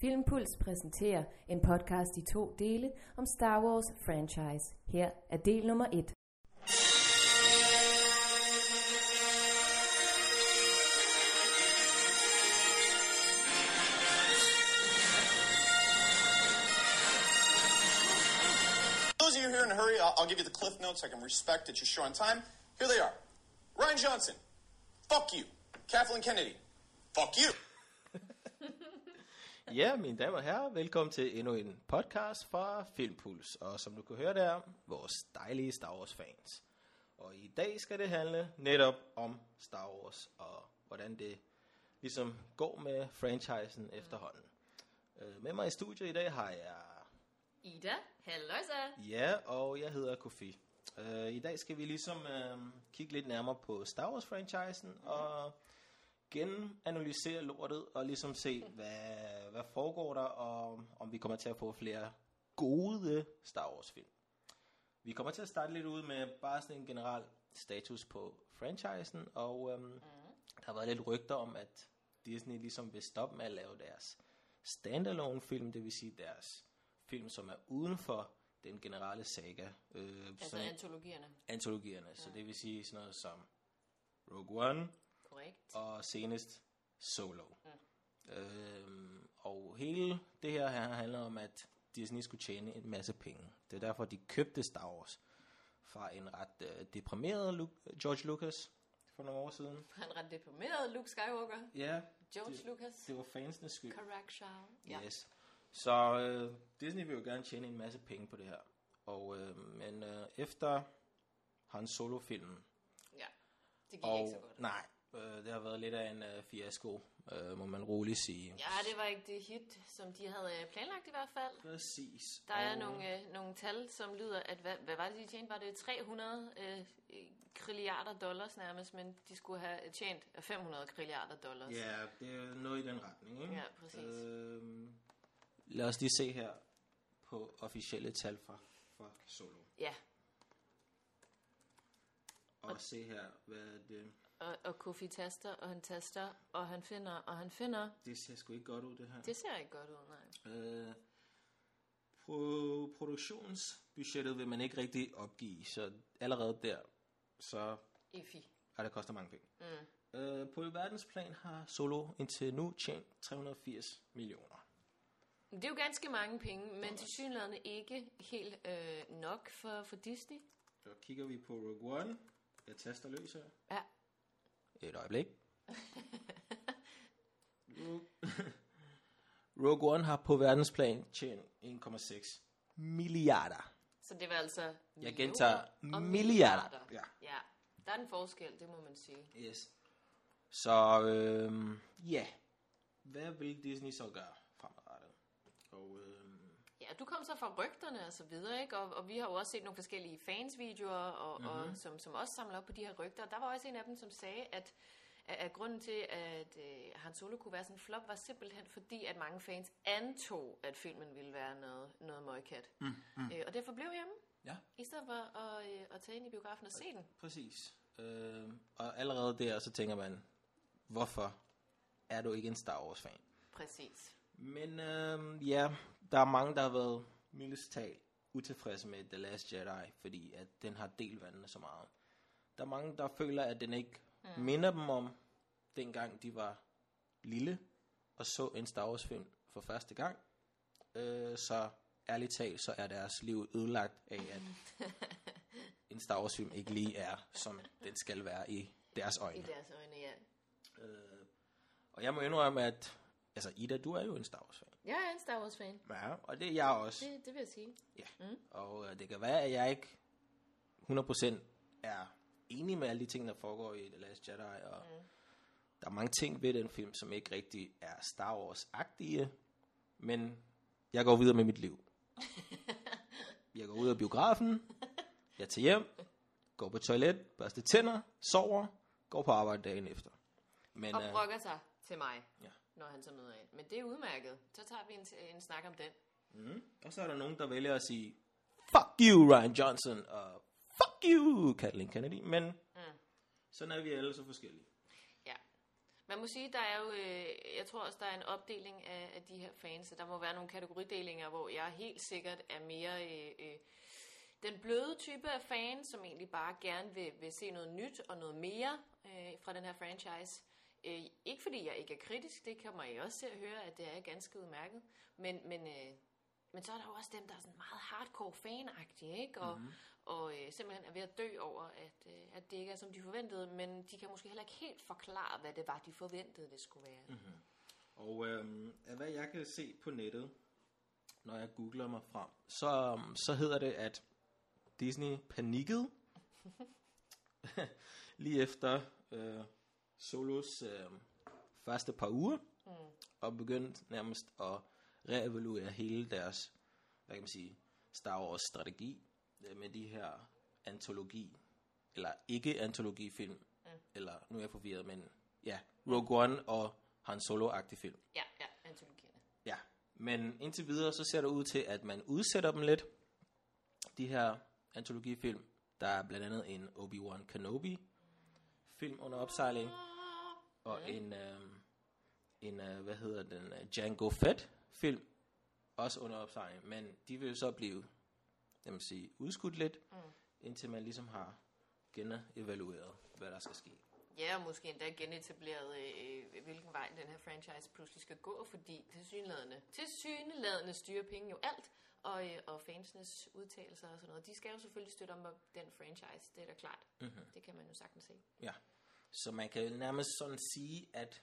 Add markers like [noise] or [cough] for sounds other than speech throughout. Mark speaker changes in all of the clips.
Speaker 1: Filmpuls præsenterer en podcast i to dele om Star Wars franchise. Her er del nummer 1.
Speaker 2: those of you here in a hurry, I'll, I'll give you the cliff notes. I can respect that you're short on time. Here they are. Ryan Johnson, fuck you. Kathleen Kennedy, fuck you.
Speaker 3: Ja, mine damer og herrer, velkommen til endnu en podcast fra Filmpuls. Og som du kan høre der, vores dejlige Star Wars fans. Og i dag skal det handle netop om Star Wars og hvordan det ligesom går med franchisen efterhånden. Øh, Med mig i studiet i dag har jeg
Speaker 4: Ida, halløjsa.
Speaker 3: Ja, og jeg hedder Kofi. Uh, I dag skal vi ligesom uh, kigge lidt nærmere på Star Wars-franchisen og genanalysere lortet og ligesom se, hvad, hvad foregår der, og om vi kommer til at få flere gode Star Wars-film. Vi kommer til at starte lidt ud med bare sådan en generel status på franchisen, og um, mm. der har været lidt rygter om, at Disney ligesom vil stoppe med at lave deres standalone film, det vil sige deres film, som er uden for den generelle saga. Øh,
Speaker 4: Altså
Speaker 3: sådan
Speaker 4: antologierne.
Speaker 3: antologierne. Ja. Så det vil sige sådan noget som Rogue One
Speaker 4: Korrekt.
Speaker 3: og senest Solo. Mm. Øhm, og hele det her, her handler om, at Disney skulle tjene en masse penge. Det er derfor, de købte Star Wars fra en ret øh, deprimeret Lu- George Lucas for nogle år siden.
Speaker 4: Han ret deprimeret, Luke Skywalker.
Speaker 3: Ja,
Speaker 4: George
Speaker 3: det,
Speaker 4: Lucas.
Speaker 3: det var fansenes skyld.
Speaker 4: Correct, Charles. Ja.
Speaker 3: Yes. Så øh, Disney vil jo gerne tjene en masse penge på det her. Og, øh, men øh, efter hans solofilmen,
Speaker 4: ja. Det gik
Speaker 3: og
Speaker 4: ikke så godt.
Speaker 3: nej, øh, det har været lidt af en øh, fiasko, øh, må man roligt sige.
Speaker 4: Ja, det var ikke det hit, som de havde øh, planlagt i hvert fald.
Speaker 3: Præcis.
Speaker 4: Der er
Speaker 3: og,
Speaker 4: nogle, øh, nogle tal, som lyder, at hvad, hvad var det, de tjente? Var det 300 øh, trilliarder dollars nærmest, men de skulle have tjent 500 trilliarder dollars.
Speaker 3: Ja, det er noget i den retning, ikke?
Speaker 4: Ja, præcis.
Speaker 3: Øh, lad os lige se her på officielle tal fra, fra Solo.
Speaker 4: Ja,
Speaker 3: Og se her, hvad det...
Speaker 4: og, og Kofi taster, og han taster, og han finder, og han finder.
Speaker 3: Det ser sgu ikke godt ud, det her.
Speaker 4: Det ser ikke godt ud, nej.
Speaker 3: Øh, pro- produktionsbudgettet vil man ikke rigtig opgive, så allerede der, så
Speaker 4: Ifi.
Speaker 3: er det koster mange penge. Mm. Øh, på verdensplan har Solo indtil nu tjent 380 millioner.
Speaker 4: Det er jo ganske mange penge, men til synligheden ikke helt øh, nok for, for Disney.
Speaker 3: Så kigger vi på Rogue One. Jeg taster løs her.
Speaker 4: Ja.
Speaker 3: Et øjeblik. [laughs] Rogue- One har på verdensplan tjent 1,6 milliarder.
Speaker 4: Så det var altså
Speaker 3: Jeg gentager
Speaker 4: og
Speaker 3: milliarder. Ja.
Speaker 4: ja. Der er en forskel, det må man sige.
Speaker 3: Yes. Så øhm, ja, hvad vil Disney så gøre fremadrettet? Og øhm,
Speaker 4: Ja, du kom så fra rygterne og så videre, ikke? Og, og vi har jo også set nogle forskellige fansvideoer, og, mm-hmm. og, som, som også samler op på de her rygter. Der var også en af dem, som sagde, at, at, at grunden til, at øh, Han Solo kunne være sådan en flop, var simpelthen fordi, at mange fans antog, at filmen ville være noget, noget møgkat. Mm, mm. Øh, og derfor blev hjemme,
Speaker 3: ja,
Speaker 4: i stedet for at, øh, at tage ind i biografen og se den.
Speaker 3: præcis. Øhm, og allerede der, så tænker man, hvorfor er du ikke en Star Wars fan?
Speaker 4: Præcis.
Speaker 3: Men øhm, ja, der er mange, der har været mildest talt utilfredse med The Last Jedi, fordi at den har delt vandene så meget. Der er mange, der føler, at den ikke mm. minder dem om dengang de var lille og så en Star Wars film for første gang. Øh, så ærligt talt, så er deres liv ødelagt af, at [laughs] en Star Wars film ikke lige er, som den skal være i deres
Speaker 4: I
Speaker 3: øjne.
Speaker 4: deres øjne, ja.
Speaker 3: Og jeg må indrømme, at altså Ida, du er jo en Star Wars fan.
Speaker 4: Jeg er en Star Wars fan.
Speaker 3: Ja, og det er jeg også.
Speaker 4: Det, det vil jeg sige.
Speaker 3: Ja, mm. og øh, det kan være, at jeg ikke 100% er enig med alle de ting, der foregår i The Last Jedi, og mm. der er mange ting ved den film, som ikke rigtig er Star Wars-agtige, men jeg går videre med mit liv. [laughs] jeg går ud af biografen, jeg tager hjem, går på toilet, børster tænder, sover, går på arbejde dagen efter. Men,
Speaker 4: Og
Speaker 3: øh,
Speaker 4: brokker sig til mig,
Speaker 3: Ja.
Speaker 4: Når han så møder ind. Men det er udmærket. Så tager vi en, en snak om den.
Speaker 3: Mm. Og så er der nogen, der vælger at sige, fuck you, Ryan Johnson, og fuck you, Kathleen Kennedy. Men mm. sådan er vi alle så forskellige.
Speaker 4: Ja. Man må sige, der er jo, øh, jeg tror også, der er en opdeling af, af de her fans, så der må være nogle kategoridelinger, hvor jeg helt sikkert er mere øh, øh, den bløde type af fan, som egentlig bare gerne vil, vil se noget nyt og noget mere øh, fra den her franchise. Øh, ikke fordi jeg ikke er kritisk, det kommer I også til at høre, at det er ganske udmærket, men, men, øh, men så er der jo også dem, der er sådan meget hardcore fanagtige, ikke? Og, mm-hmm. og øh, simpelthen er ved at dø over, at, øh, at det ikke er, som de forventede, men de kan måske heller ikke helt forklare, hvad det var, de forventede, det skulle være. Mm-hmm.
Speaker 3: Og øh, af hvad jeg kan se på nettet, når jeg googler mig frem, så, så hedder det, at Disney panikkede [laughs] [laughs] lige efter øh, Solos øh, første par uger, mm. og begyndte nærmest at reevaluere hele deres, hvad kan man sige, Star Wars strategi øh, med de her antologi, eller ikke antologifilm, mm. eller nu er jeg forvirret, men ja, Rogue One og Han Solo-agtig film.
Speaker 4: Ja, ja, antologierne.
Speaker 3: Ja, men indtil videre så ser det ud til, at man udsætter dem lidt, de her antologifilm. Der er blandt andet en Obi-Wan Kenobi film under opsejling, og mm. en, øh, en øh, hvad hedder den, uh, Django Fett film, også under opsejling, men de vil så blive, jeg vil sige, udskudt lidt, mm. indtil man ligesom har genevalueret, hvad der skal ske.
Speaker 4: Ja, og måske endda genetableret, øh, hvilken vej den her franchise pludselig skal gå, fordi tilsyneladende, tilsyneladende styrer penge jo alt, og, øh, og fansenes udtalelser og sådan noget, de skal jo selvfølgelig støtte om den franchise, det er da klart. Mm-hmm. Det kan man jo sagtens se.
Speaker 3: Ja, så man kan nærmest sådan sige, at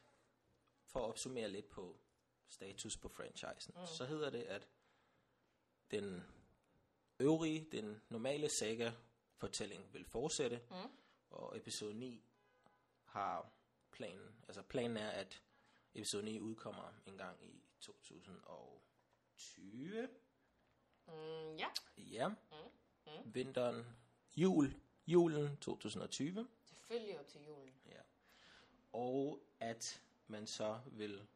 Speaker 3: for at opsummere lidt på status på franchisen, mm. så hedder det, at den øvrige, den normale saga-fortælling vil fortsætte, mm. og episode 9 har planen, altså planen er, at episode 9 udkommer en gang i 2020.
Speaker 4: Mm, ja.
Speaker 3: Ja. Mm. Mm. Vinteren, jul, julen 2020.
Speaker 4: Selvfølgelig op til julen.
Speaker 3: Ja. Og at man så vil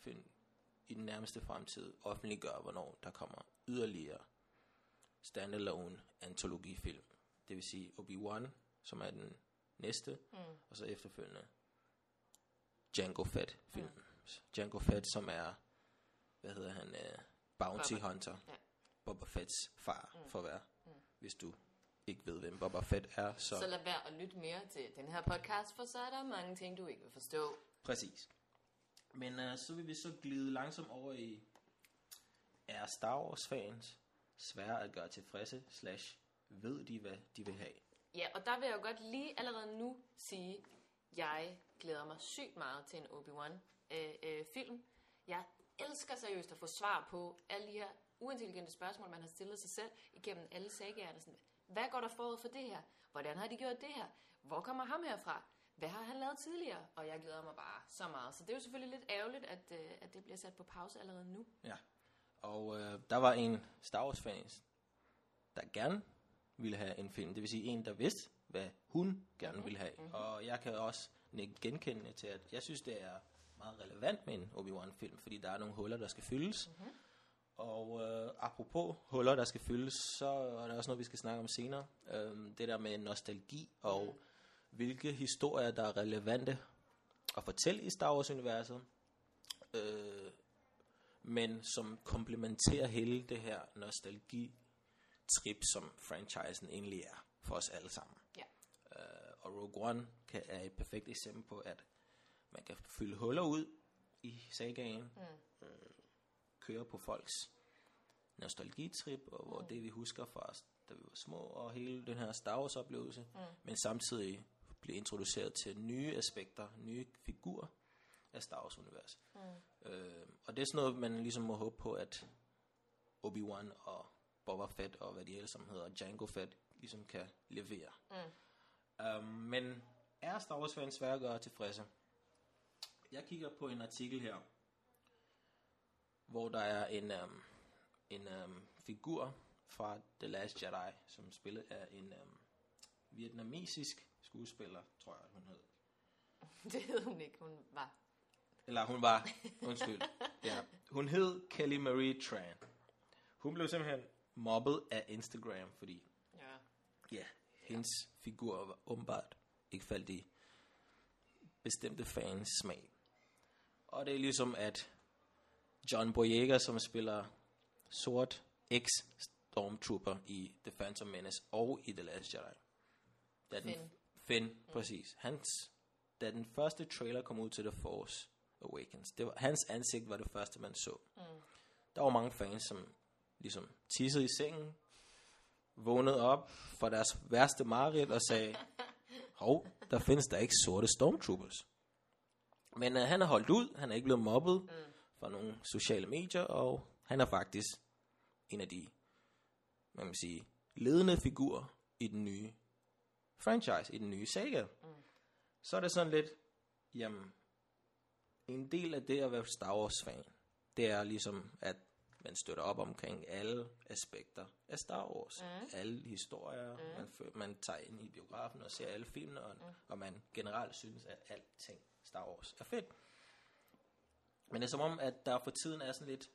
Speaker 3: finde i den nærmeste fremtid offentliggøre, hvornår der kommer yderligere standalone antologifilm. Det vil sige Obi-Wan, som er den næste, mm. og så efterfølgende Django Fett film. Mm. Django Fett, som er, hvad hedder han, uh, Bounty. Hunter. Ja. Boba Fetts far, mm. for at være, mm. hvis du ikke ved, hvem Boba Fett er. Så,
Speaker 4: så lad være at lytte mere til den her podcast, for så er der mange ting, du ikke vil forstå.
Speaker 3: Præcis. Men uh, så vil vi så glide langsomt over i, er Star Wars fans svære at gøre tilfredse, slash ved de, hvad de vil have?
Speaker 4: Ja, og der vil jeg jo godt lige allerede nu sige, jeg glæder mig sygt meget til en Obi-Wan øh, øh, film. Jeg elsker seriøst at få svar på alle de her uintelligente spørgsmål, man har stillet sig selv igennem alle sagerne. Sådan, hvad går der forud for det her? Hvordan har de gjort det her? Hvor kommer ham herfra? Hvad har han lavet tidligere? Og jeg glæder mig bare så meget. Så det er jo selvfølgelig lidt ærgerligt, at, øh, at det bliver sat på pause allerede nu.
Speaker 3: Ja, og øh, der var en Star Wars fans, der gerne ville have en film. Det vil sige en, der vidste, hvad hun gerne ville have. Mm-hmm. Og jeg kan også genkende til, at jeg synes, det er meget relevant med en Obi-Wan film, fordi der er nogle huller, der skal fyldes. Mm-hmm. Og øh, apropos huller, der skal fyldes, så er der også noget, vi skal snakke om senere. Øhm, det der med nostalgi og mm. hvilke historier, der er relevante at fortælle i Star Wars-universet. Øh, men som komplementerer hele det her nostalgi-trip, som franchisen egentlig er for os alle sammen.
Speaker 4: Ja.
Speaker 3: Øh, og Rogue One kan, er et perfekt eksempel på, at man kan fylde huller ud i sagaen. Mm. Øh, køre på folks nostalgitrip, og hvor mm. det vi husker fra da vi var små, og hele den her Star Wars oplevelse, mm. men samtidig blive introduceret til nye aspekter, nye figurer af Star Wars universet. Mm. Øh, og det er sådan noget, man ligesom må håbe på, at Obi-Wan og Boba Fett og hvad de sammen hedder, Django Fett, ligesom kan levere. Mm. Um, men er Star Wars fans svære at gøre tilfredse? Jeg kigger på en artikel her, hvor der er en, um, en um, figur fra The Last Jedi, som spillet af en um, vietnamesisk skuespiller, tror jeg, hun hed. [laughs]
Speaker 4: Det hed hun ikke, hun var.
Speaker 3: Eller hun var, undskyld. ja. Hun hed Kelly Marie Tran. Hun blev simpelthen mobbet af Instagram, fordi
Speaker 4: ja,
Speaker 3: ja hendes ja. figur var åbenbart ikke faldt i bestemte fans smag. Og det er ligesom, at John Boyega, som spiller sort ex-stormtrooper i The Phantom Menace og i The Last Jedi. Da den,
Speaker 4: Finn.
Speaker 3: Finn, mm. præcis. Hans, da den første trailer kom ud til The Force Awakens, det var, hans ansigt var det første, man så. Mm. Der var mange fans, som ligesom tissede i sengen, vågnede op fra deres værste mareridt og sagde, [laughs] hov, der findes der ikke sorte stormtroopers. Men uh, han har holdt ud, han er ikke blevet mobbet mm. fra nogle sociale medier, og han er faktisk en af de, man sige, ledende figurer i den nye franchise, i den nye saga. Mm. Så er det sådan lidt, jamen, en del af det at være Star Wars fan, det er ligesom, at man støtter op omkring alle aspekter af Star Wars. Mm. Alle historier, mm. man, man tager ind i biografen og ser alle filmene, og, mm. og man generelt synes, at alting Star Wars er fedt. Men det er som om, at der for tiden er sådan lidt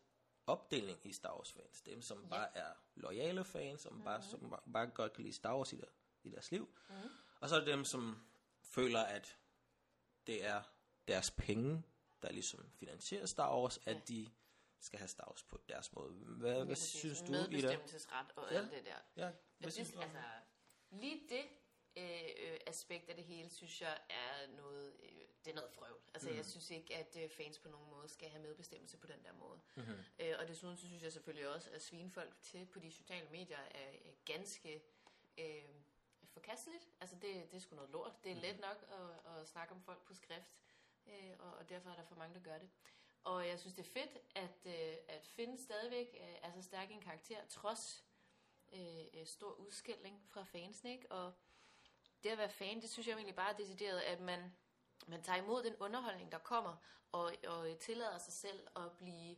Speaker 3: opdeling i Star Wars fans. Dem, som ja. bare er loyale fans, som, mm-hmm. bare, som bare, godt kan lide Star Wars i, der, i deres liv. Mm. Og så er det dem, som føler, at det er deres penge, der ligesom finansierer Star Wars, ja. at de skal have Star Wars på deres måde. Hvad, hvad synes du, Ida?
Speaker 4: Medbestemmelsesret og
Speaker 3: Ja.
Speaker 4: alt det der.
Speaker 3: Ja, hvad synes du?
Speaker 4: altså, lige det øh, øh, aspekt af det hele, synes jeg er noget, øh, det er noget frøvl. Altså, mm. jeg synes ikke, at øh, fans på nogen måde skal have medbestemmelse på den der måde.
Speaker 3: Mhm.
Speaker 4: Mm-hmm. Øh, og desuden så synes jeg selvfølgelig også, at svine folk til på de sociale medier er øh, ganske øh, forkasteligt. Altså, det, det er sgu noget lort. Det er let nok at, at snakke om folk på skrift, øh, og, og derfor er der for mange, der gør det. Og jeg synes, det er fedt, at, øh, at Finn stadigvæk øh, er så stærk en karakter, trods øh, øh, stor udskældning fra fansen, ikke? Og det at være fan, det synes jeg egentlig bare er decideret, at man, man tager imod den underholdning, der kommer, og, og øh, tillader sig selv at blive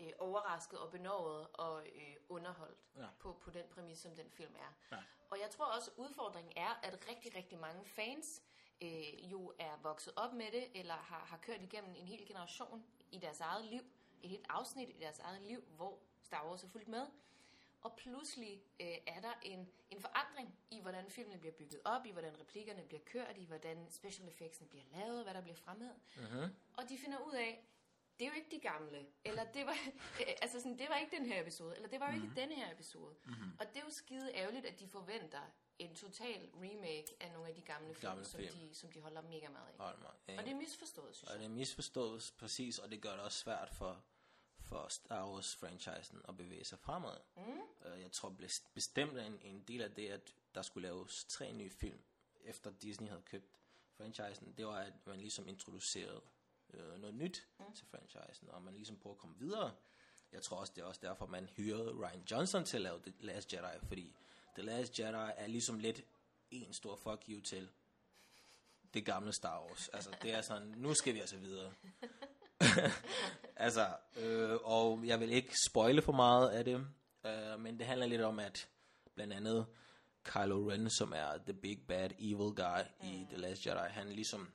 Speaker 4: øh, overrasket og benåret og øh, underholdt
Speaker 3: Ja.
Speaker 4: på, på den præmis, som den film er.
Speaker 3: Ja.
Speaker 4: Og jeg tror også, at udfordringen er, at rigtig, rigtig mange fans øh, jo er vokset op med det, eller har, har kørt igennem en hel generation i deres eget liv, et helt afsnit i deres eget liv, hvor Star Wars er fuldt med. Og pludselig øh, er der en, en forandring i, hvordan filmene bliver bygget op, i hvordan replikkerne bliver kørt, i hvordan special effectsene bliver lavet, hvad der bliver fremmed.
Speaker 3: Mhm.
Speaker 4: Og de finder ud af, det er jo ikke de gamle, eller det var, [laughs] øh, altså sådan, det var ikke den her episode, eller det var jo
Speaker 3: Mhm.
Speaker 4: ikke denne her episode. Mm-hmm. Og det er jo skide ærgerligt, at de forventer en total remake af nogle af de gamle film,
Speaker 3: Gamle
Speaker 4: som,
Speaker 3: film.
Speaker 4: De, som de holder mega meget af.
Speaker 3: Hold mig,
Speaker 4: Og det er misforstået, synes
Speaker 3: Og
Speaker 4: jeg.
Speaker 3: det er misforstået præcis, og det gør det også svært for, for Star Wars-franchisen at bevæge sig fremad. Mm. Uh, jeg tror bes- bestemt, at en, en del af det, at der skulle laves tre nye film, efter Disney havde købt franchisen, det var, at man ligesom introducerede uh, noget nyt mm. til franchisen, og man ligesom prøver at komme videre. Jeg tror også, det er også derfor, man hyrede Ryan Johnson til at lave The Last Jedi, fordi The Last Jedi er ligesom lidt en stor fuck you til det gamle Star Wars. Altså, det er sådan, nu skal vi altså videre. [laughs] altså, øh, og jeg vil ikke spoile for meget af det, øh, men det handler lidt om, at blandt andet Kylo Ren, som er the big bad evil guy mm. i The Last Jedi, han ligesom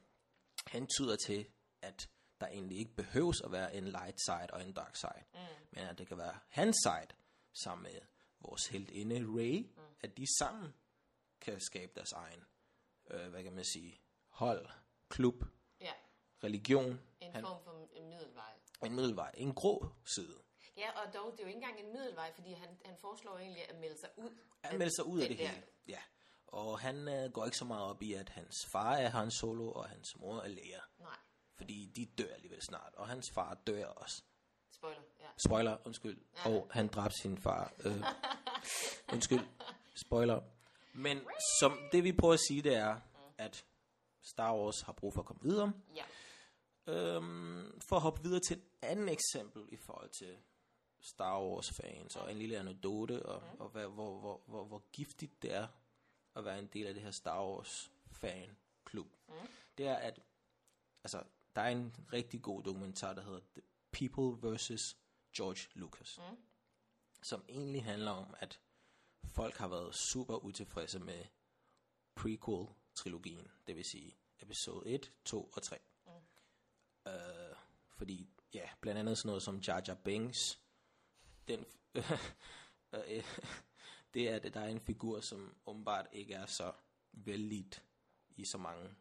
Speaker 3: hentyder til, at der egentlig ikke behøves at være en light side og en dark side, mm. men at det kan være hans side, sammen med vores heltinde Rey, mm. at de sammen kan skabe deres egen, øh, hvad kan man sige, hold, klub,
Speaker 4: Ja,
Speaker 3: religion,
Speaker 4: en
Speaker 3: Han-
Speaker 4: form for middelvej.
Speaker 3: En middelvej, en grå side.
Speaker 4: Ja, og dog, det er jo ikke engang en middelvej, fordi han, han foreslår egentlig at melde sig ud.
Speaker 3: Han melder sig ud af det
Speaker 4: der-
Speaker 3: hele. Ja. Og han øh, går ikke så meget op i, at hans far er Han Solo, og hans mor er Leia.
Speaker 4: Nej,
Speaker 3: Fordi de dør alligevel snart, og hans far dør også.
Speaker 4: spoiler, ja.
Speaker 3: Spoiler, undskyld. Og han dræbte sin far. Øh, [laughs] undskyld. Spoiler. Men som det vi prøver at sige, det er, at Star Wars har brug for at komme videre.
Speaker 4: Ja,
Speaker 3: Øhm, for at hoppe videre til et andet eksempel i forhold til Star Wars fans, og en lille anekdote, og, og hvad, hvor, hvor, hvor, hvor giftigt det er at være en del af det her Star Wars fan klub. Mm. Det er, at altså, der er en rigtig god dokumentar, der hedder The People vs. George Lucas, mm. som egentlig handler om, at folk har været super utilfredse med prequel-trilogien, det vil sige episode 1, 2 og 3. Øh, fordi, ja, blandt andet sådan noget som Jar Jar Binks, den, [laughs] øh, det er, at der er en figur, som åbenbart ikke er så vældigt i så mange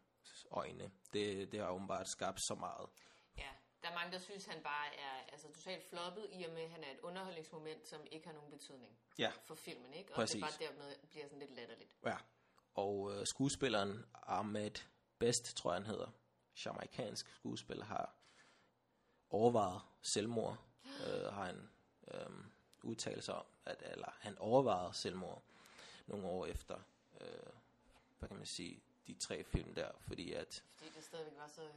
Speaker 3: øjne. Det, det har åbenbart skabt så meget
Speaker 4: ja. Der er mange, der synes, han bare er altså, totalt floppet, i og med, at han er et underholdningsmoment, som ikke har nogen betydning
Speaker 3: Ja,
Speaker 4: for filmen, ikke? Og
Speaker 3: Præcis.
Speaker 4: det bare dermed bliver sådan lidt latterligt.
Speaker 3: ja. Og øh, skuespilleren Ahmed Best, tror jeg han hedder, jamaikansk skuespiller, har overvejet selvmord, øh, har han øh, udtalt sig om, at, eller han overvejede selvmord nogle år efter, øh, hvad kan man sige, de tre film der, fordi at,
Speaker 4: Fordi det stadigvæk var så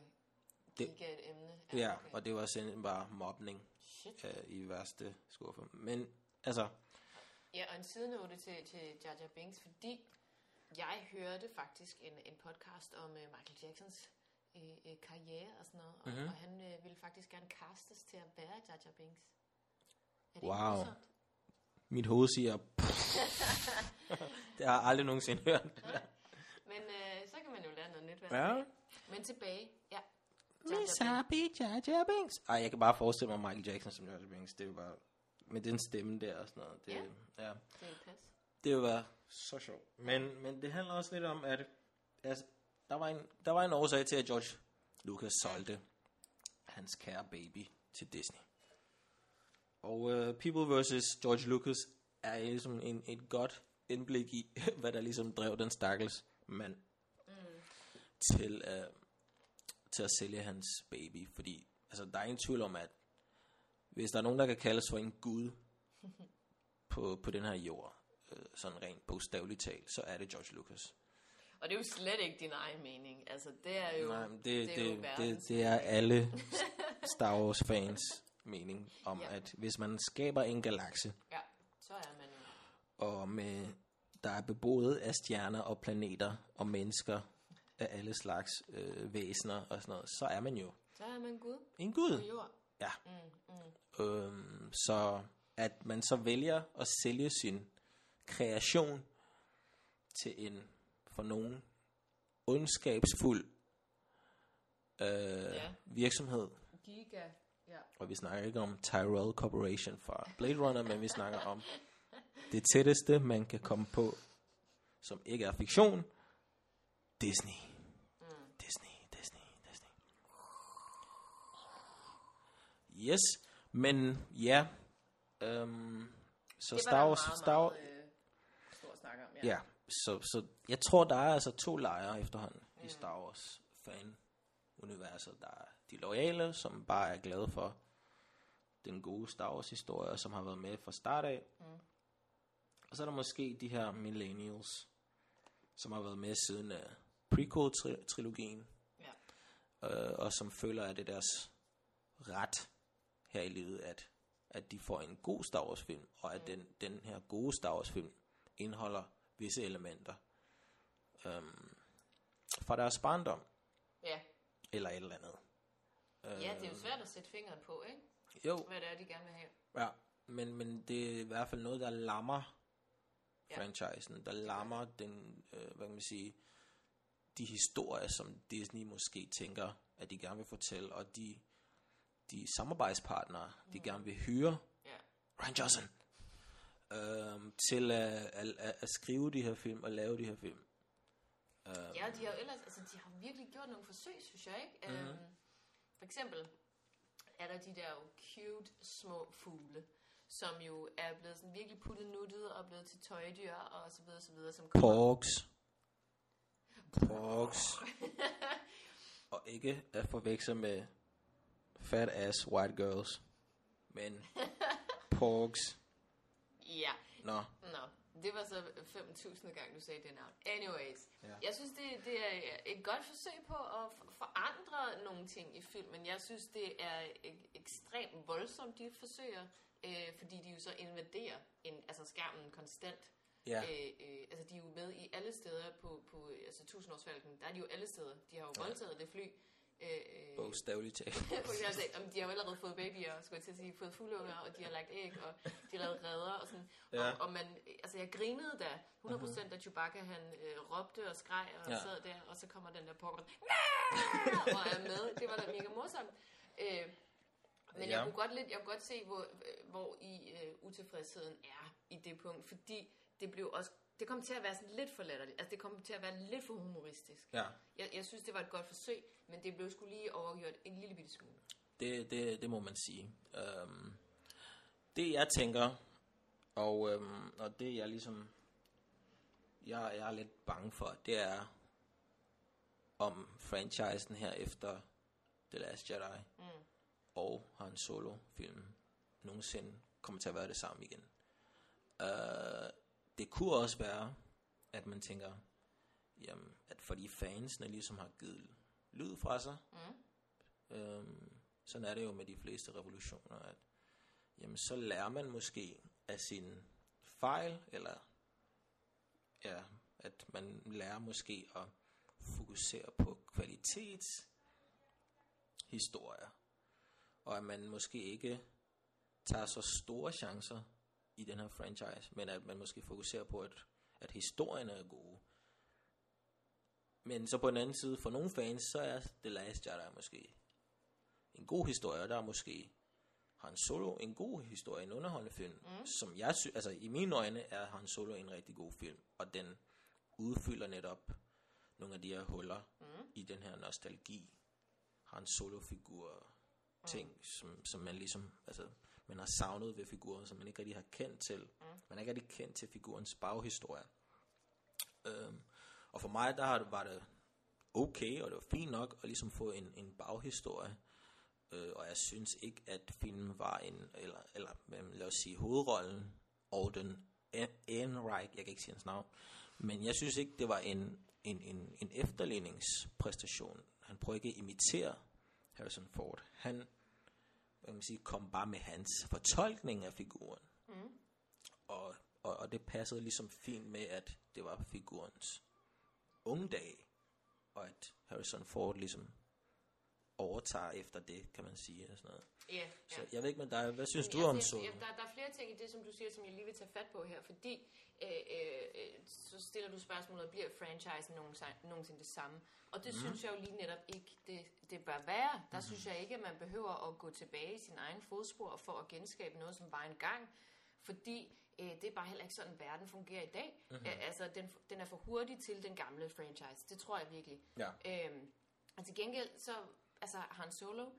Speaker 3: Det-
Speaker 4: giga et emne.
Speaker 3: ja,
Speaker 4: okay.
Speaker 3: og det var simpelthen bare mobning
Speaker 4: Shit.
Speaker 3: øh, i værste skuffe. Men altså,
Speaker 4: Ja, og en sidenote til, til Jar Jar Binks, fordi jeg hørte faktisk en, en podcast om uh, Michael Jacksons uh, uh, karriere og sådan noget, og,
Speaker 3: Mhm.
Speaker 4: mm-hmm. og han uh, ville faktisk gerne castes til at være Jar Jar Binks. Er det
Speaker 3: Wow.
Speaker 4: ikke
Speaker 3: mit hoved siger, [laughs] det har jeg aldrig nogensinde hørt.
Speaker 4: Men uh, så kan man jo lære noget nyt.
Speaker 3: Ja.
Speaker 4: Men tilbage, ja.
Speaker 3: Miss. Happy Jar Jar Binks. Ej, jeg kan bare forestille mig Michael Jackson som Jar Jar Binks. Det er jo bare, med den stemme der og sådan noget. Det,
Speaker 4: Ja.
Speaker 3: ja.
Speaker 4: Det er pas.
Speaker 3: det være så sjovt. Men, men det handler også lidt om, at altså, der, var en, der var en årsag til, at George Lucas solgte hans kære baby til Disney. Og uh, People vs. George Lucas er ligesom en, et godt indblik i, [laughs] hvad der ligesom drev den stakkels mand mm. til, uh, til at sælge hans baby. Fordi altså, der er ingen tvivl om, at hvis der er nogen, der kan kaldes for en gud [laughs] på, på den her jord, øh, sådan rent bogstaveligt talt, så er det George Lucas.
Speaker 4: Og det er jo slet ikke din egen mening. Altså, det er jo,
Speaker 3: Nej, det,
Speaker 4: det
Speaker 3: det,
Speaker 4: er jo
Speaker 3: det, det, er alle Star Wars fans mening om,
Speaker 4: Ja.
Speaker 3: at hvis man skaber en galakse,
Speaker 4: Ja, så er man
Speaker 3: og med, der er beboet af stjerner og planeter og mennesker af alle slags øh, væsener og sådan noget, så er man jo
Speaker 4: Så er man Gud
Speaker 3: en
Speaker 4: på
Speaker 3: gud.
Speaker 4: jord.
Speaker 3: Ja.
Speaker 4: Mm, mm.
Speaker 3: Øhm, så at man så vælger at sælge sin kreation til en for nogen ondskabsfuld øh,
Speaker 4: Ja.
Speaker 3: virksomhed.
Speaker 4: Giga, ja.
Speaker 3: Og vi snakker ikke om Tyrell Corporation fra Blade Runner, men vi snakker om det tætteste, man kan komme på, som ikke er fiktion. Disney.
Speaker 4: Mm.
Speaker 3: Disney, Disney, Disney. Yes, men ja. Øhm, så Star Wars, Star,
Speaker 4: meget, øh, snak om, ja.
Speaker 3: Ja, så, så jeg tror, der er altså to lejre efterhånden mm. i Star Wars fan-universet. Der er de loyale, som bare er glade for den gode Star Wars-historie, og som har været med fra start af. Mm. Og så er der måske de her millennials, som har været med siden af prequel-trilogien,
Speaker 4: ja.
Speaker 3: øh, og som føler, at det er deres ret her i livet, at, at de får en god Star Wars film, og at den, den her gode Star Wars film indeholder visse elementer øhm, fra deres barndom,
Speaker 4: Ja.
Speaker 3: eller et eller andet.
Speaker 4: ja, det er jo svært at sætte fingeren på, ikke?
Speaker 3: Jo,
Speaker 4: Hvad det er, de gerne vil have.
Speaker 3: ja, men, men det er i hvert fald noget, der lammer
Speaker 4: Ja.
Speaker 3: franchisen, der lammer den, øh, hvad kan man sige, de historier, som Disney måske tænker, at de gerne vil fortælle, og de, de samarbejdspartnere, de gerne vil hyre,
Speaker 4: Ja.
Speaker 3: Ryan Johnson, øhm, til at, at, at, at skrive de her film og lave de her film.
Speaker 4: Ja, de har jo ellers, altså de har virkelig gjort nogle forsøg, synes jeg, ikke? Mm-hmm. Øhm, for eksempel er der de der jo cute små fugle, som jo er blevet sådan virkelig puttet nuttet og blevet til tøjdyr og så videre, så videre, som kommer.
Speaker 3: Porks. Porks. [laughs] og ikke at forveksle med fat ass white girls. Men [laughs] porks.
Speaker 4: Ja,
Speaker 3: Nå,
Speaker 4: nå. Det var så 5.000 gang, du sagde det navn. Anyways.
Speaker 3: Ja.
Speaker 4: Ja. Jeg synes, det, det er et godt forsøg på at forandre nogle ting i filmen. Jeg synes, det er ek- ekstremt voldsomt, de forsøger. Øh, fordi de jo så invaderer en, altså skærmen konstant.
Speaker 3: ja.
Speaker 4: Øh, øh, altså, de er jo med i alle steder på, på altså, tusindårsfalken. Der er de jo alle steder. De har jo voldtaget det fly. Øh, øh,
Speaker 3: Bogstaveligt talt. [laughs]
Speaker 4: om de har jo allerede fået babyer, skulle jeg til at sige, fået fugleunger, og de har lagt æg, og de har lavet redder, og sådan.
Speaker 3: Ja.
Speaker 4: Og, og man, altså jeg grinede da 100% da Chewbacca, han øh, råbte og skreg, og
Speaker 3: Ja.
Speaker 4: sad der, og så kommer den der pork, og er med. Det var da mega morsomt. Øh, men
Speaker 3: Ja.
Speaker 4: ja. jeg kunne godt lidt, jeg kunne godt se, hvor, øh, hvor i øh, utilfredsheden er i det punkt, fordi det blev også, det kom til at være sådan lidt for latterligt. Altså det kom til at være lidt for humoristisk.
Speaker 3: Ja.
Speaker 4: Jeg, jeg synes, det var et godt forsøg, men det blev skulle lige overgjort en lille bitte smule.
Speaker 3: Det, det, det må man sige. Øhm, det jeg tænker, og, øhm, og det jeg ligesom, jeg, jeg er lidt bange for, det er, om franchisen her efter The Last Jedi mm. og Han Solo filmen nogensinde kommer til at være det samme igen. Uh, det kunne også være, at man tænker, jamen, at fordi fansene ligesom har givet lyd fra sig, mm. øhm, sådan er det jo med de fleste revolutioner, at jamen, så lærer man måske af sin fejl, eller ja, at man lærer måske at fokusere på kvalitets historier, og at man måske ikke tager så store chancer i den her franchise, men at man måske fokuserer på, at, at historierne er gode. Men så på den anden side, for nogle fans, så er The Last Jedi måske en god historie, og der er måske Han Solo en god historie, en underholdende film, mm. som jeg synes, altså i mine øjne er Han Solo en rigtig god film, og den udfylder netop nogle af de her huller mm. i den her nostalgi, Han Solo-figur ting, mm. som, som man ligesom, altså man har savnet ved figuren, som man ikke rigtig har kendt til. Mm. Man er ikke rigtig kendt til figurens baghistorie. Øhm, og for mig, der var det okay, og det var fint nok at ligesom få en, en baghistorie. Øh, og jeg synes ikke, at filmen var en, eller, eller lad os sige, hovedrollen, og den Ehrenreich, jeg kan ikke sige hans navn, men jeg synes ikke, det var en, en, en, en efterligningspræstation. Han prøver ikke at imitere Harrison Ford. Han hvad kan man sige, kom bare med hans fortolkning af figuren. Mm. Og, og, og det passede ligesom fint med, at det var figurens unge dag, og at Harrison Ford ligesom overtager efter det, kan man sige. Og sådan noget.
Speaker 4: Yeah,
Speaker 3: så yeah. jeg ved ikke med dig, hvad synes
Speaker 4: Men,
Speaker 3: du om så?
Speaker 4: Ja, der, der er flere ting i det, som du siger, som jeg lige vil tage fat på her, fordi øh, øh, så stiller du spørgsmålet, bliver franchisen nogensinde det samme? Og det mm. synes jeg jo lige netop ikke, det, det bør være. Der mm. synes jeg ikke, at man behøver at gå tilbage i sin egen fodspor for at genskabe noget, som var en gang. Fordi øh, det er bare heller ikke sådan, verden fungerer i dag. Mm-hmm. Æ, altså, den, den er for hurtig til den gamle franchise. Det tror jeg virkelig.
Speaker 3: Ja.
Speaker 4: Øhm, og til gengæld, så altså Han Solo,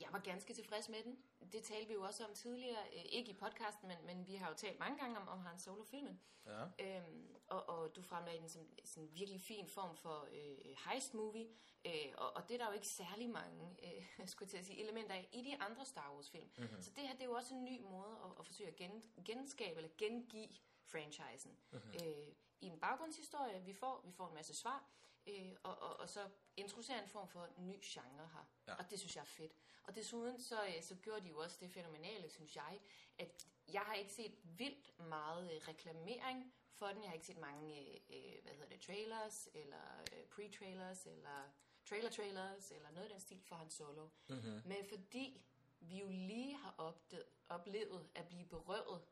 Speaker 4: jeg var ganske tilfreds med den. Det talte vi jo også om tidligere, øh, ikke i podcasten, men, men vi har jo talt mange gange om, om Han Solo-filmen.
Speaker 3: Ja.
Speaker 4: Øhm, og, og du fremlagde den som en virkelig fin form for øh, heist-movie, øh, og, og det er der jo ikke særlig mange øh, [laughs] skulle til at sige, elementer af i de andre Star Wars-film. Mm-hmm. Så det her det er jo også en ny måde at, at forsøge at gen, genskabe eller gengive franchisen. Mm-hmm. Øh, I en baggrundshistorie, vi får, vi får en masse svar, øh, og, og, og så introducerer en form for ny genre her. Ja. Og det synes jeg er fedt. Og desuden så, øh, så gjorde de jo også det fænomenale, synes jeg, at jeg har ikke set vildt meget øh, reklamering for den. Jeg har ikke set mange, øh, øh hvad hedder det, trailers, eller øh, pre-trailers, eller trailer-trailers, eller noget af den stil for hans solo. Mm-hmm. Men fordi vi jo lige har opdaget, oplevet at blive berøvet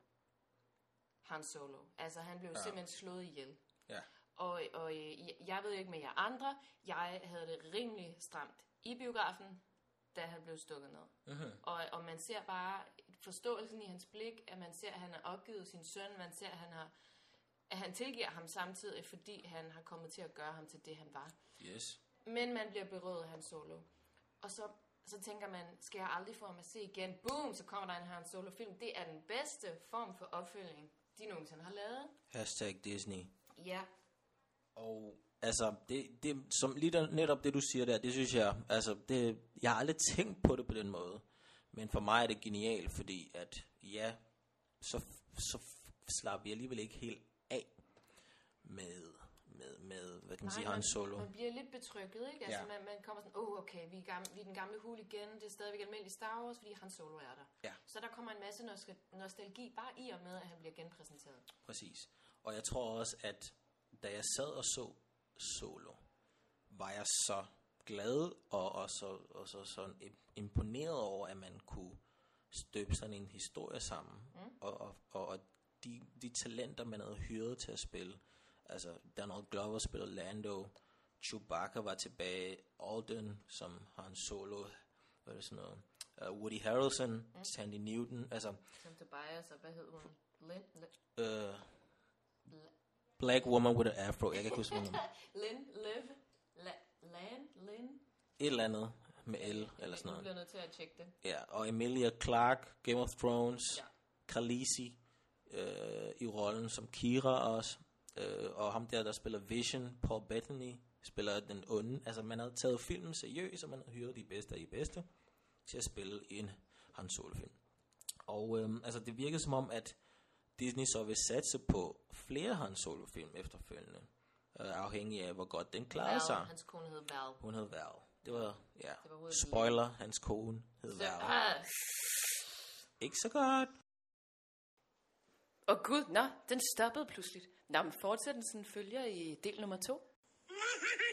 Speaker 4: Han Solo. Altså han blev ja. simpelthen slået ihjel.
Speaker 3: Ja.
Speaker 4: Og, og jeg ved ikke med jer andre, jeg havde det rimelig stramt i biografen, da han blev stukket ned. Uh-huh. Og, og man ser bare forståelsen i hans blik, at man ser, at han har opgivet sin søn, man ser, at han har at han tilgiver ham samtidig, fordi han har kommet til at gøre ham til det, han var.
Speaker 3: Yes.
Speaker 4: Men man bliver berøvet af hans solo. Og så, så tænker man, skal jeg aldrig få ham at se igen? Boom, så kommer der en Han Solo film. Det er den bedste form for opfølging, de nogensinde har lavet.
Speaker 3: Hashtag Disney.
Speaker 4: Ja,
Speaker 3: og altså, det, det, som lige der, netop det du siger der, det synes jeg, altså, det, jeg har aldrig tænkt på det på den måde. Men for mig er det genialt, fordi at, ja, så, så slapper vi alligevel ikke helt af med, med, med hvad kan man Nej, sige, han solo.
Speaker 4: Man bliver lidt betrykket, ikke? Altså, ja. man, man kommer sådan, oh, okay, vi er, gamle, vi er den gamle hul igen, det er stadigvæk almindelig Star Wars, fordi han solo er der.
Speaker 3: Ja.
Speaker 4: Så der kommer en masse nostalgi, bare i og med, at han bliver genpræsenteret.
Speaker 3: Præcis. Og jeg tror også, at da jeg sad og så Solo, var jeg så glad og, og, så, og så, så imponeret over, at man kunne støbe sådan en historie sammen. Mm. Og, og, og, og de, de talenter, man havde hyret til at spille. Altså, Donald Glover spillede Lando, Chewbacca var tilbage, Alden, som har en solo, hvad er det sådan noget, uh, Woody Harrelson, mm. Sandy Newton, altså...
Speaker 4: Som Tobias, og hvad hed hun? Lin?
Speaker 3: Lin? Uh, Black woman with an afro. Jeg kan ikke huske, [laughs] hvad
Speaker 4: Lin, Liv, La, Lan, Lin.
Speaker 3: Et eller andet. med L eller sådan noget.
Speaker 4: bliver jeg nødt til at tjekke det.
Speaker 3: Ja, og Emilia Clarke, Game of Thrones,
Speaker 4: ja.
Speaker 3: Khaleesi øh, i rollen som Kira også, øh, og ham der, der spiller Vision, Paul Bettany, spiller den onde. Altså man havde taget filmen seriøst, og man havde hyret de bedste af de bedste til at spille en Han Solo-film. Og øh, altså det virkede som om, at Disney så vil satse på flere Han Solo-film efterfølgende, øh, afhængig af hvor godt den klarede
Speaker 4: Val,
Speaker 3: sig.
Speaker 4: hans kone hed Val.
Speaker 3: Hun hed Val. Det var, ja,
Speaker 4: Det var
Speaker 3: spoiler, hans kone hed
Speaker 4: Så,
Speaker 3: Val.
Speaker 4: ah,
Speaker 3: Ikke så godt.
Speaker 1: Åh oh, gud, nå, den stoppede pludselig. Nå, men fortsættelsen følger i del nummer to. [laughs]